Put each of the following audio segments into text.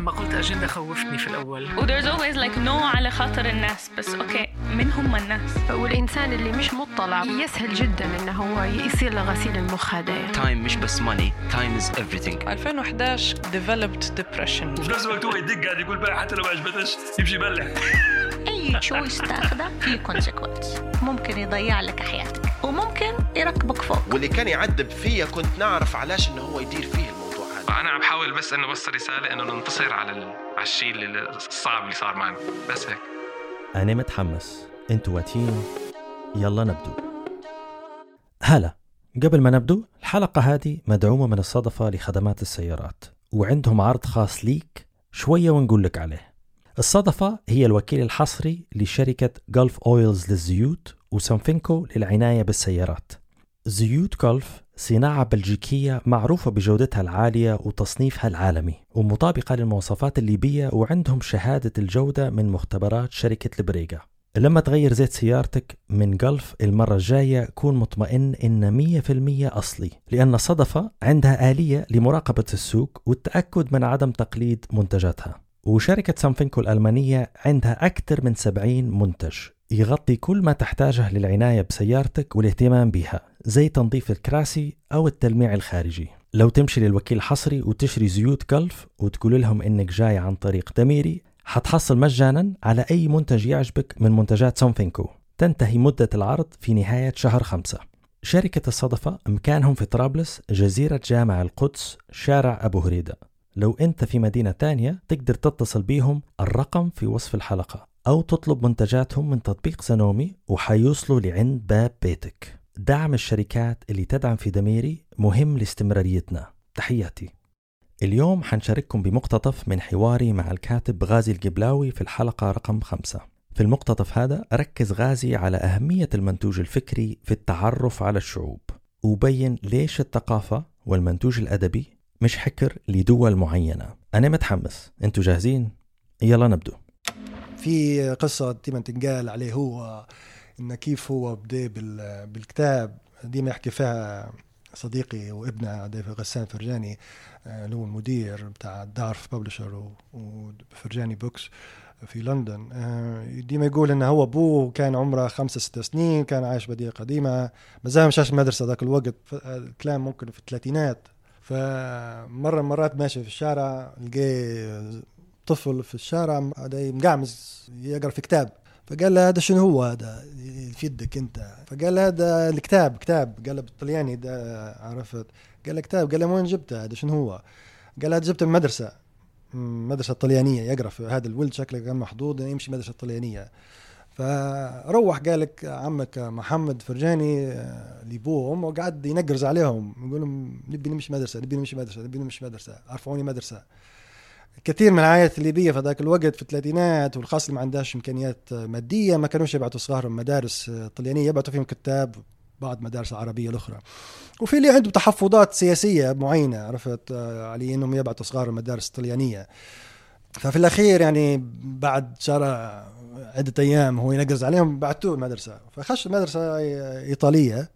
لما قلت أجندة خوفتني في الأول. و there's always like no على خاطر الناس بس okay من هم الناس. والإنسان اللي مش مطلع يسهل جدا إنه هو يصير له غسيل المخ هذا يعني. time مش بس money time is everything. 2011 developed depression. وفي نفس الوقت هو يدق قاعد يقول بقى حتى لو ما عجبتش يمشي يبلع. أي choice تاخده فيه consequence ممكن يضيع لك حياتك وممكن يركبك فوق. واللي كان يعذب فيا كنت نعرف علاش إنه هو يدير فيه الموضوع هذا أنا عم بحاول بس إنه أوصل رسالة إنه ننتصر على. على الشيء الصعب اللي صار معنا. بس هيك. أنا متحمس. أنتوا واتين. يلا نبدو. هلا قبل ما نبدو الحلقة هذه مدعومة من الصدفة لخدمات السيارات وعندهم عرض خاص ليك شوية ونقول لك عليه. الصدفة هي الوكيل الحصري لشركة جولف أويلز للزيوت وسانفينكو للعناية بالسيارات. زيوت Gulf صناعة بلجيكية معروفة بجودتها العالية وتصنيفها العالمي ومطابقة للمواصفات الليبية وعندهم شهادة الجودة من مختبرات شركة البريغا لما تغير زيت سيارتك من Gulf المرة الجاية كون مطمئن إن 100% أصلي لأن صدفة عندها آلية لمراقبة السوق والتأكد من عدم تقليد منتجاتها. وشركة سانفينكو الألمانية عندها أكثر من 70 منتج يغطي كل ما تحتاجه للعناية بسيارتك والاهتمام بها. زي تنظيف الكراسي أو التلميع الخارجي. لو تمشي للوكيل الحصري وتشتري زيوت Gulf وتقول لهم إنك جاي عن طريق دميري حتحصل مجانا على أي منتج يعجبك من منتجات سونفينكو. تنتهي مدة العرض في نهاية شهر خمسة. شركة الصدفة مكانهم في طرابلس جزيرة جامع القدس شارع أبو هريدة. لو أنت في مدينة تانية تقدر تتصل بيهم الرقم في وصف الحلقة أو تطلب منتجاتهم من تطبيق سنومي وحيوصلوا لعند باب بيتك. دعم الشركات اللي تدعم في دميري مهم لاستمراريتنا. تحياتي. اليوم حنشارككم بمقتطف من حواري مع الكاتب غازي القبلاوي في الحلقة رقم خمسة. في المقتطف هذا ركز غازي على أهمية المنتوج الفكري في التعرف على الشعوب وبين ليش الثقافة والمنتوج الأدبي مش حكر لدول معينة. أنا متحمس. أنتوا جاهزين؟ يلا نبدو. في قصة ديما تنقال عليه هو إن كيف هو بدأ بال- بالكتاب. ديما يحكي فيها صديقي وابنه غسان فرجاني آه، اللي هو المدير بتاع دارف ببلشر وفرجاني بوكس في لندن. آه، ديما يقول إن هو أبوه كان عمره خمسة ستة سنين كان عايش بدية قديمة. مازال مشاش المدرسة ذاك الوقت آه، الكلام ممكن في الثلاثينات. فمرة مرات ماشي في الشارع لقى طفل في الشارع مقعمز يقرأ في كتاب. فقال له هذا شنو هو هذا؟ يفيدك انت. فقال هذا الكتاب كتاب قال بالطلياني ده عرفت؟ قال له كتاب قال له وين جبته؟ هذا شنو هو؟ قال هذا جبته من مدرسة مدرسة طليانية يقرأ في هذا الولد شكله كان محظوظ يمشي مدرسة طليانية. فروح قال لك عمك محمد فرجاني آه، لابوه وامه وقعد ينقرز عليهم يقول لهم نبي نمشي مدرسة نبي نمشي مدرسة نبي نمشي مدرسة ارفعوني مدرسة. كثير من العائلات الليبية في ذاك الوقت في الثلاثينات والخاص اللي ما عندهاش إمكانيات مادية ما كانوش يبعثوا صغارهم مدارس طليانية يبعثوا فيهم كتاب بعض مدارس العربيه الأخرى. وفي اللي عندهم تحفظات سياسية معينة عرفت آه، على إنهم يبعثوا صغارهم مدارس طليانية. ففي الأخير يعني بعد شهر عدة أيام هو ينقز عليهم بعتوه المدرسة. فخش مدرسه إيطالية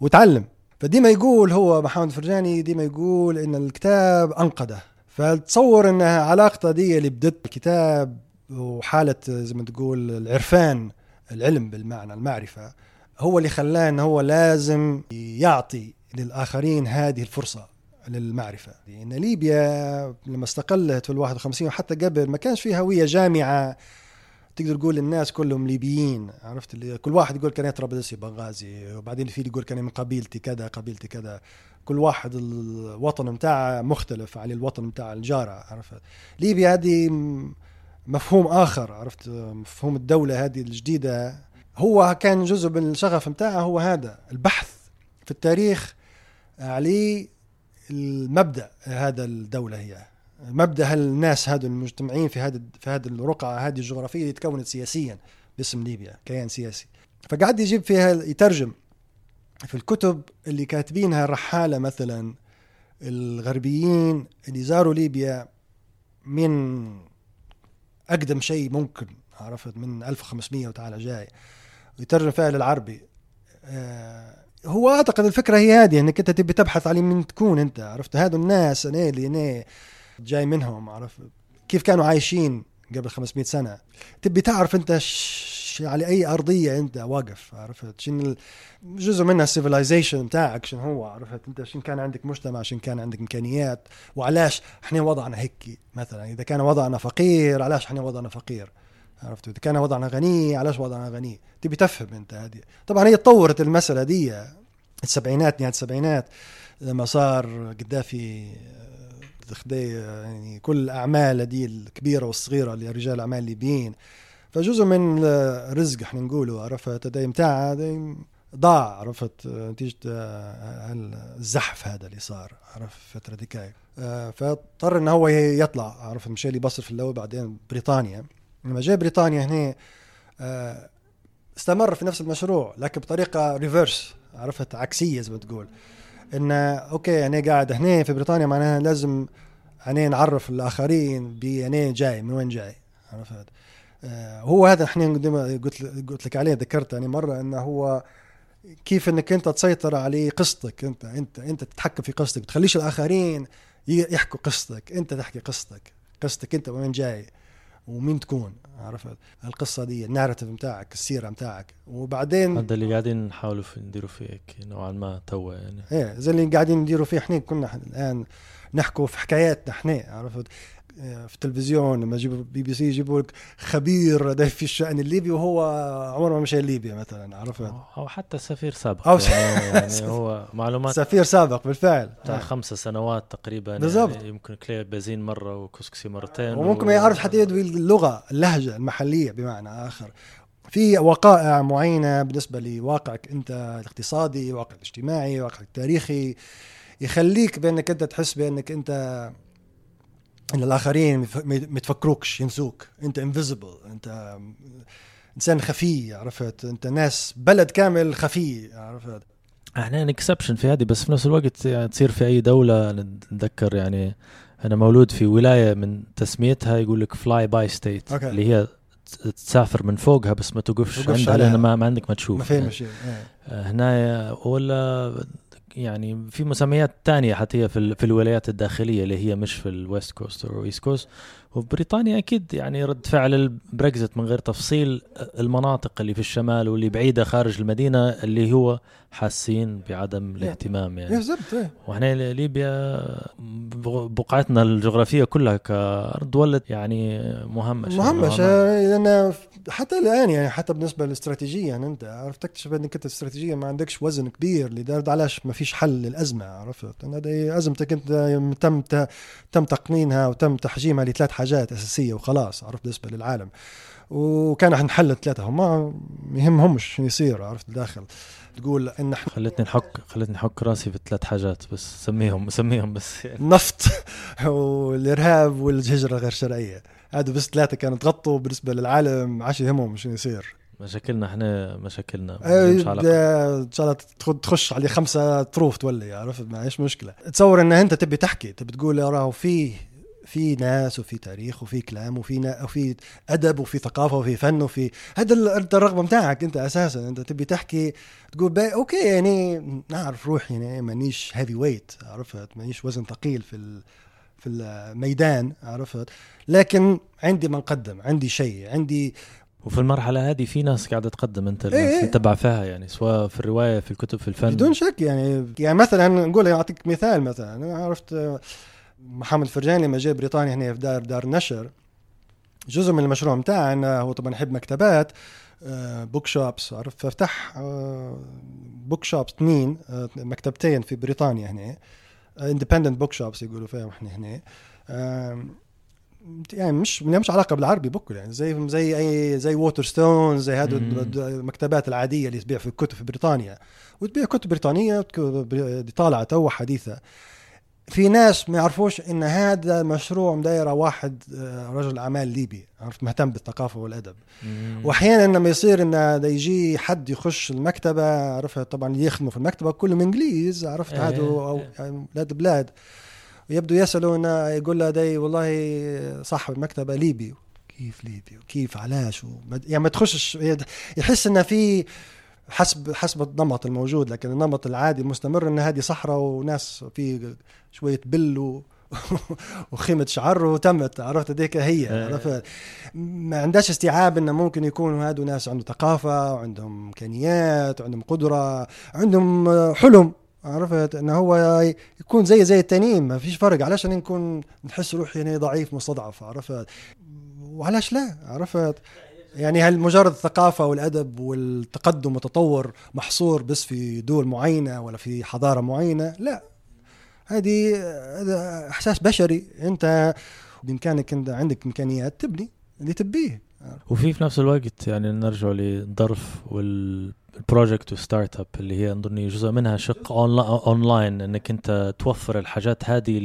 وتعلم. فديما يقول هو محمد فرجاني ديما يقول إن الكتاب أنقذه. فتصور ان علاقته دي اللي بدت الكتاب وحالة زي ما تقول العرفان العلم بالمعنى المعرفة هو اللي خلاه ان هو لازم يعطي للآخرين هذه الفرصة للمعرفة. لأن ليبيا لما استقلت في ال 51 وحتى قبل ما كانش فيها هوية جامعة تقدر تقول الناس كلهم ليبيين عرفت؟ اللي كل واحد يقول كان طرابلسي بنغازي وبعدين في يقول كان من قبيلتي كذا قبيلتي كذا. كل واحد الوطن بتاعه مختلف عن الوطن بتاع الجارة عرفت؟ ليبيا هذه مفهوم آخر عرفت؟ مفهوم الدولة هذه الجديدة. هو كان جزء من الشغف بتاعه هو هذا البحث في التاريخ عليه المبدأ هذا الدولة هي. مبدأ هالناس هذول المجتمعين في هذا في هذه الرقعة هذه الجغرافية اللي تكونت سياسيا باسم ليبيا كيان سياسي. فقعد يجيب فيها يترجم في الكتب اللي كاتبينها الرحالة مثلا الغربيين اللي زاروا ليبيا من أقدم شيء ممكن عرفت؟ من 1500 وتعالى جاي. ويترجم فيها للعربي. آه، هو أعتقد الفكرة هي هذه إنك أنت تبي تبحث على من تكون أنت عرفت؟ هذول الناس أنا اللي أنا جاي منهم عرفت كيف كانوا عايشين قبل 500 سنة؟ تبي تعرف انت ش... على أي أرضية انت؟ واقف عرفت؟ ال- جزء منها السيفلايزيشن بتاعك شنو هو عرفت؟ انت شن كان عندك مجتمع شن كان عندك إمكانيات؟ وعلاش إحنا وضعنا هيك مثلا؟ إذا كان وضعنا فقير علاش إحنا وضعنا فقير؟ عرفت؟ إذا كان وضعنا غني علاش وضعنا غني؟ تبي تفهم انت هذه. طبعا هي تطورت المسألة دي السبعينات نهاية السبعينات لما صار قدافي خدي يعني كل الأعمال دي الكبيرة والصغيرة لرجال الاعمال الليبيين فجزء من الرزق إحنا نقوله عرفت؟ هذا متاع ضاع عرفت؟ نتيجة آه، الزحف هذا اللي صار عرفت؟ الفترة ديك آه، فاضطر انه هو يطلع عرفت؟ مشى لي بصر في الأول بعدين بريطانيا. لما جاء بريطانيا هنا آه، استمر في نفس المشروع لكن بطريقة ريفرس عرفت؟ عكسية زي ما تقول. إن أوكي أنا قاعد هنا في بريطانيا معناها لازم أنا نعرف الآخرين بانا جاي من وين جاي؟ عرفت؟ آه، هو هذا إحنا قلت قلت لك عليه ذكرت يعني مرة إنه هو كيف إنك أنت تسيطر على قصتك أنت أنت أنت تتحكم في قصتك تخليش الآخرين يحكوا قصتك أنت تحكي قصتك قصتك أنت وين جاي؟ ومين تكون عرفت؟ القصة دي النارتيف بتاعك السيرة بتاعك وبعدين هذا اللي قاعدين نحاولوا في نديروا فيه هيك نوعا ما توا يعني. إيه زي اللي قاعدين نديروا فيه إحنا كنا الآن نحكوا في حكاياتنا إحنا عرفت؟ في التلفزيون لما يجيبوا بي بي سي يجيبوا لك خبير في الشأن الليبي وهو عمره ما مشى ليبيا مثلا عرفت أو حتى سفير سابق أو يعني, يعني هو معلومات سفير سابق بالفعل بتاع. خمسة سنوات تقريبا بالضبط. يعني يمكن كلير بازين مرة وكسكسي مرتين وممكن ما يعرف حتى يدوي اللغة اللهجة المحلية بمعنى آخر في وقائع معينة بالنسبة لواقعك أنت الاقتصادي واقعك الاجتماعي واقعك التاريخي يخليك بأنك أنت تحس بأنك أنت إن الآخرين ما يتفكروكش ينسوك أنت invisible أنت إنسان خفي عرفت أنت ناس بلد كامل خفي عرفت إحنا exception في هذه بس في نفس الوقت يعني تصير في أي دولة نتذكر يعني أنا مولود في ولاية من تسميتها يقول لك fly-by state. اللي هي تسافر من فوقها بس ما توقفش عندها. لأن ما, ما عندك ما تشوف ما يعني. شيء إيه. آه، هنا ولا يعني في مسميات تانية حتى في, في الولايات الداخلية اللي هي مش في ال West Coast أو East Coast. وبريطانيا أكيد يعني رد فعل البريكزت من غير تفصيل المناطق اللي في الشمال واللي بعيدة خارج المدينة اللي هو حاسين بعدم الاهتمام يعني. بالضبط إيه. وإحنا ليبيا بق- بقعتنا الجغرافية كلها كأرض ولد يعني مهمشة. مهمش نوعاً ما. لأن حتى الآن يعني حتى بالنسبة للاستراتيجية يعني أنت عرفت تكتشف إنك أنت استراتيجيا ما عندكش وزن كبير لدرجة علاش ما فيش حل للأزمة عرفت؟ هذه أزمتك أنت تم تم تقنينها وتم تحجيمها لثلاث حاجات أساسية وخلاص عرفت؟ بالنسبة للعالم. وكان حنحل الثلاثة هما ما يهمهمش شنو يصير عرفت؟ داخل تقول إن إحنا خلتني نحك خلتني نحك راسي في ثلاث حاجات بس سميهم سميهم بس. يعني النفط والإرهاب والهجرة الغير شرعية. هذا بس ثلاثة كانوا تغطوا بالنسبة للعالم عاش يهمهم شنو يصير. مشاكلنا إحنا مشاكلنا. إيه،. ده إن شاء الله تخش عليه خمسة طروف تولي عرفت؟ ما مشكلة. تصور إن أنت تبي تحكي تبي تقول راهو في ناس وفي تاريخ وفي كلام وفي نا وفي أدب وفي ثقافة وفي فن وفي هذا أنت الرغبة بتاعك أنت أساسا. أنت تبي تحكي تقول بي okay يعني نعرف روحي يعني مانيش هيفي ويت عرفت؟ مانيش وزن ثقيل في ال في الميدان عرفت؟ لكن عندي ما نقدم عندي شيء عندي وفي المرحلة هذه في ناس قاعدة تقدم أنت إيه، إيه. تتبع فيها يعني سواء في الرواية في الكتب في الفن. بدون شك يعني يعني مثلا نقول أعطيك مثال مثلا أنا عرفت؟ آه، محمد فرجاني لما جاء بريطانيا هنا في دار دار نشر جزء من المشروع بتاعه انه هو طبعا يحب مكتبات bookshops عرفت؟ ففتح bookshops اثنين آه، مكتبتين في بريطانيا هنا independent bookshops يقولوا فيهم إحنا هنا. يعني مش مش علاقة بالعربي بكل يعني زي زي اي زي Waterstone زي هذه. المكتبات العادية اللي تبيع في الكتب في بريطانيا. وتبيع كتب بريطانية طالعة تو حديثة. في ناس ما يعرفوش إن هذا مشروع مدايره واحد آه، رجل أعمال ليبي عرفت؟ مهتم بالثقافة والأدب. واحيانا لما يصير إن يجي حد يخش المكتبة عرفت؟ طبعا يخدموا في المكتبة كلهم إنجليز عرفت؟ إيه، هادو أو إيه. يعني بلاد بلاد. ويبدو يسالوا انه يقول له داي والله صاحب المكتبة ليبي. كيف ليبي؟ وكيف علاش؟ وما- يعني ما تخشش يحس انه في حسب حسب النمط الموجود لكن النمط العادي المستمر إن هذه صحراء وناس في شوية بل و- وخيمة شعر وتمت عرفت هذيك هي إيه. عرفت؟ ما عندهاش استيعاب انه ممكن يكونوا هادو ناس عندهم ثقافة وعندهم إمكانيات وعندهم قدرة عندهم حلم عرفت؟ انه هو يكون زي زي التانيين ما فيش فرق علاش أنا نكون نحس روحي يعني ضعيف مستضعف عرفت؟ وعلاش لا عرفت؟ يعني هل مجرد الثقافة والأدب والتقدم والتطور محصور بس في دول معينة ولا في حضارة معينة؟ لا. هذه هذا إحساس بشري. أنت بإمكانك أنت عندك إمكانيات تبني اللي تبيه. وفي في نفس الوقت يعني نرجع لدارف وال project وال startup اللي هي أظني جزء منها شق أونلاين إنك أنت توفر الحاجات هذه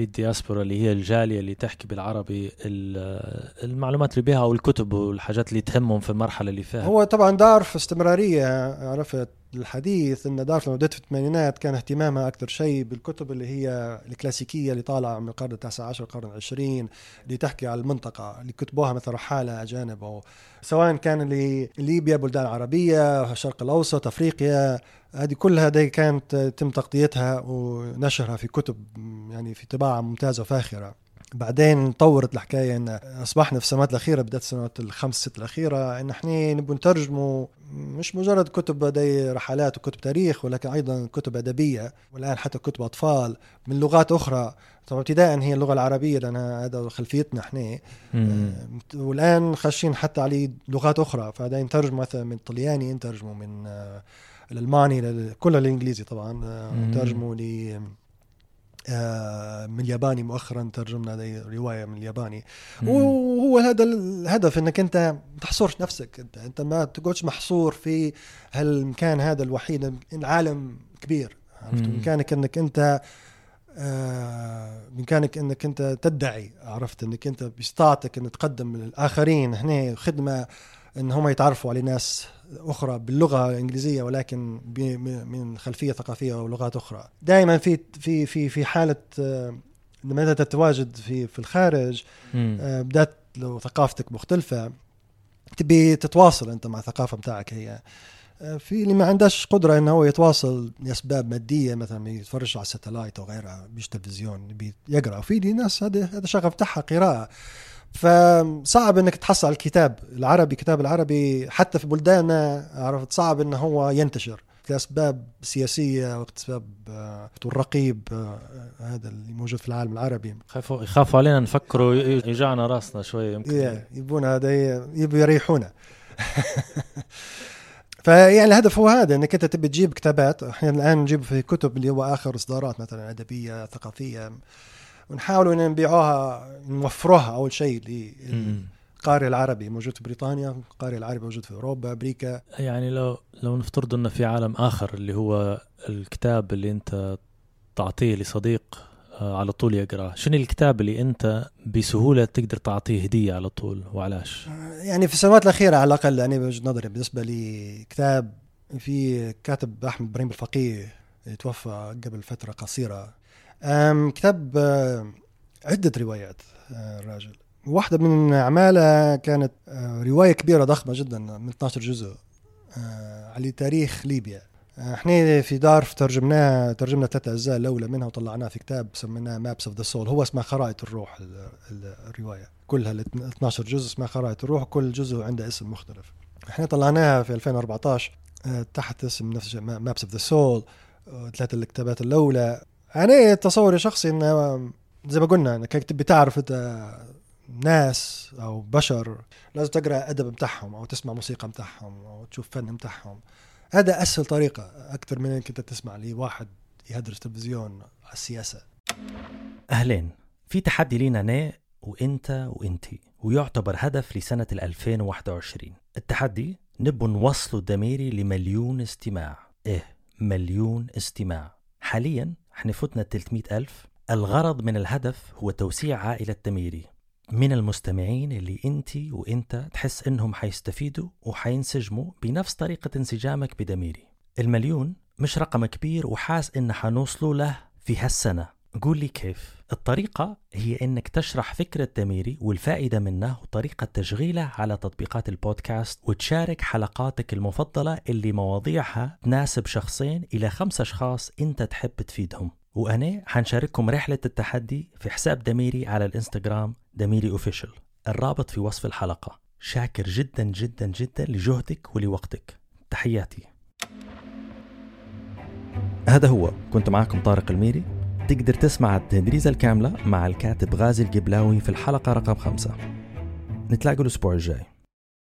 للدياسبورا اللي هي الجالية اللي تحكي بالعربي ال- المعلومات اللي بيها أو الكتب والحاجات اللي تهمهم في المرحلة اللي فيها. هو طبعا دار في استمرارية عرفت؟ الحديث إن دار لما بدأت في الثمانينات كان اهتمامها أكثر شيء بالكتب اللي هي الكلاسيكية اللي طالعة من القرن التاسع عشر القرن العشرين اللي تحكي على المنطقة اللي كتبوها مثلا رحالة أجانب أو سواء كان اللي ليبيا بلدان عربية الشرق الأوسط أفريقيا هذه كلها دي كانت تم تغطيتها ونشرها في كتب يعني في طباعة ممتازة وفاخرة. بعدين طورت الحكاية إن أصبحنا في السنوات الأخيرة بدات السنوات الخمس ست الأخيرة إن إحنا نبغى نترجموا مش مجرد كتب دي رحلات وكتب تاريخ ولكن أيضا كتب أدبية والآن حتى كتب أطفال من لغات أخرى. طبعا ابتداء هي اللغة العربية لأن هذا خلفيتنا إحنا. مم. والآن خاشين حتى عليه لغات أخرى. فهذا نترجم مثلا من الطلياني نترجمه من آه، الألماني كله الإنجليزي طبعا آه، مم. نترجمه ل آه، من الياباني مؤخرا ترجمنا روايه من الياباني. مم. وهو هذا الهدف إنك أنت ما تحصرش نفسك. انت أنت ما تقعدش محصور في هالمكان هذا الوحيد العالم كبير. عرفت. بإمكانك إنك أنت آه، بإمكانك إنك أنت تدعي. عرفت؟ إنك أنت باستطاعتك ان تقدم للآخرين. هنا خدمة إن هم يتعرفوا على ناس أخرى باللغة الإنجليزية ولكن من خلفية ثقافية ولغات أخرى. دائما في في في في حالة آه، لما انت تتواجد في في الخارج. آه، بدأت لو ثقافتك مختلفة تبي تتواصل أنت مع الثقافة بتاعك هي. آه، في اللي ما عندهش قدرة إنه هو يتواصل لأسباب مادية مثلا يتفرج على الساتلايت أو غيرها بيش تلفزيون يقرأ. وفي دي ناس هذا هذا شغف بتاعها قراءة. فصعب إنك تحصل على الكتاب العربي كتاب العربي حتى في بلداننا عرفت صعب انه هو ينتشر لاسباب سياسية واسباب آه، والرقيب آه، هذا اللي موجود في العالم العربي. خافوا يخافوا علينا نفكروا يجعنا راسنا شوي يمكن. إيه، يبون هذا يبوا يريحونا. فيعني الهدف هو هذا إنك أنت تبي تجيب كتابات. إحنا الآن نجيب في كتب اللي هو آخر إصدارات مثلا أدبية ثقافية. ونحاول ان نبيعوها نوفروها أول شيء. للقارئ العربي موجود في بريطانيا القارئ العربي موجود في أوروبا أمريكا. يعني لو لو نفترض إنه في عالم آخر اللي هو الكتاب اللي أنت تعطيه لصديق آه، على طول يقرأه شنو الكتاب اللي أنت بسهولة تقدر تعطيه هدية على طول وعلاش؟ يعني في السنوات الأخيرة على الأقل يعني بوجهة نظري بالنسبة لي كتاب في كاتب أحمد إبراهيم الفقيه توفى قبل فترة قصيرة. أم كتاب آه، عدة روايات آه، الراجل. واحدة من أعماله كانت آه، رواية كبيرة ضخمة جدا من 12 جزء على تاريخ ليبيا. إحنا في دارف ترجمناه ترجمنا ثلاث أجزاء الأولى منها وطلعناها في كتاب سميناه Maps of the Soul هو اسمه خرائط الروح ال- ال- الرواية. كلها ال 12 جزء اسمها خرائط الروح كل جزء عنده اسم مختلف. إحنا طلعناها في 2014 آه، تحت اسم نفس Maps of the Soul ثلاث الكتابات الأولى أنا تصوري شخصي إنه زي ما قلنا إنك تبي تعرف انت ناس أو بشر لازم تقرأ أدب بتاعهم أو تسمع موسيقى بتاعهم أو تشوف فن بتاعهم. هذا أسهل طريقة أكثر من إنك أنت تسمع لواحد يهدرس تلفزيون على السياسة. أهلين في تحدي لينا أنا وأنت وانتي ويعتبر هدف لسنة ال 2021 التحدي نبو نوصلوا الدميري لمليون استماع. إيه مليون استماع. حاليا إحنا فتنا 300 ألف. الغرض من الهدف هو توسيع عائلة دميري من المستمعين اللي انتي وأنت تحس إنهم حيستفيدوا وحينسجموا بنفس طريقة انسجامك بدميري. المليون مش رقم كبير وحاس إن حنوصلوا له في هالسنة. قول لي كيف. الطريقة هي إنك تشرح فكرة دميري والفائدة منه وطريقة تشغيله على تطبيقات البودكاست وتشارك حلقاتك المفضلة اللي مواضيعها تناسب شخصين إلى خمس أشخاص أنت تحب تفيدهم. وأنا حنشارككم رحلة التحدي في حساب دميري على الإنستغرام دميري أوفيشل الرابط في وصف الحلقة. شاكر جدا جدا جدا لجهدك ولوقتك. تحياتي. هذا هو. كنت معكم طارق الميري. تقدر تسمع التدريزة الكاملة مع الكاتب غازي القبلاوي في الحلقة رقم خمسة. نتلاقوا الأسبوع الجاي.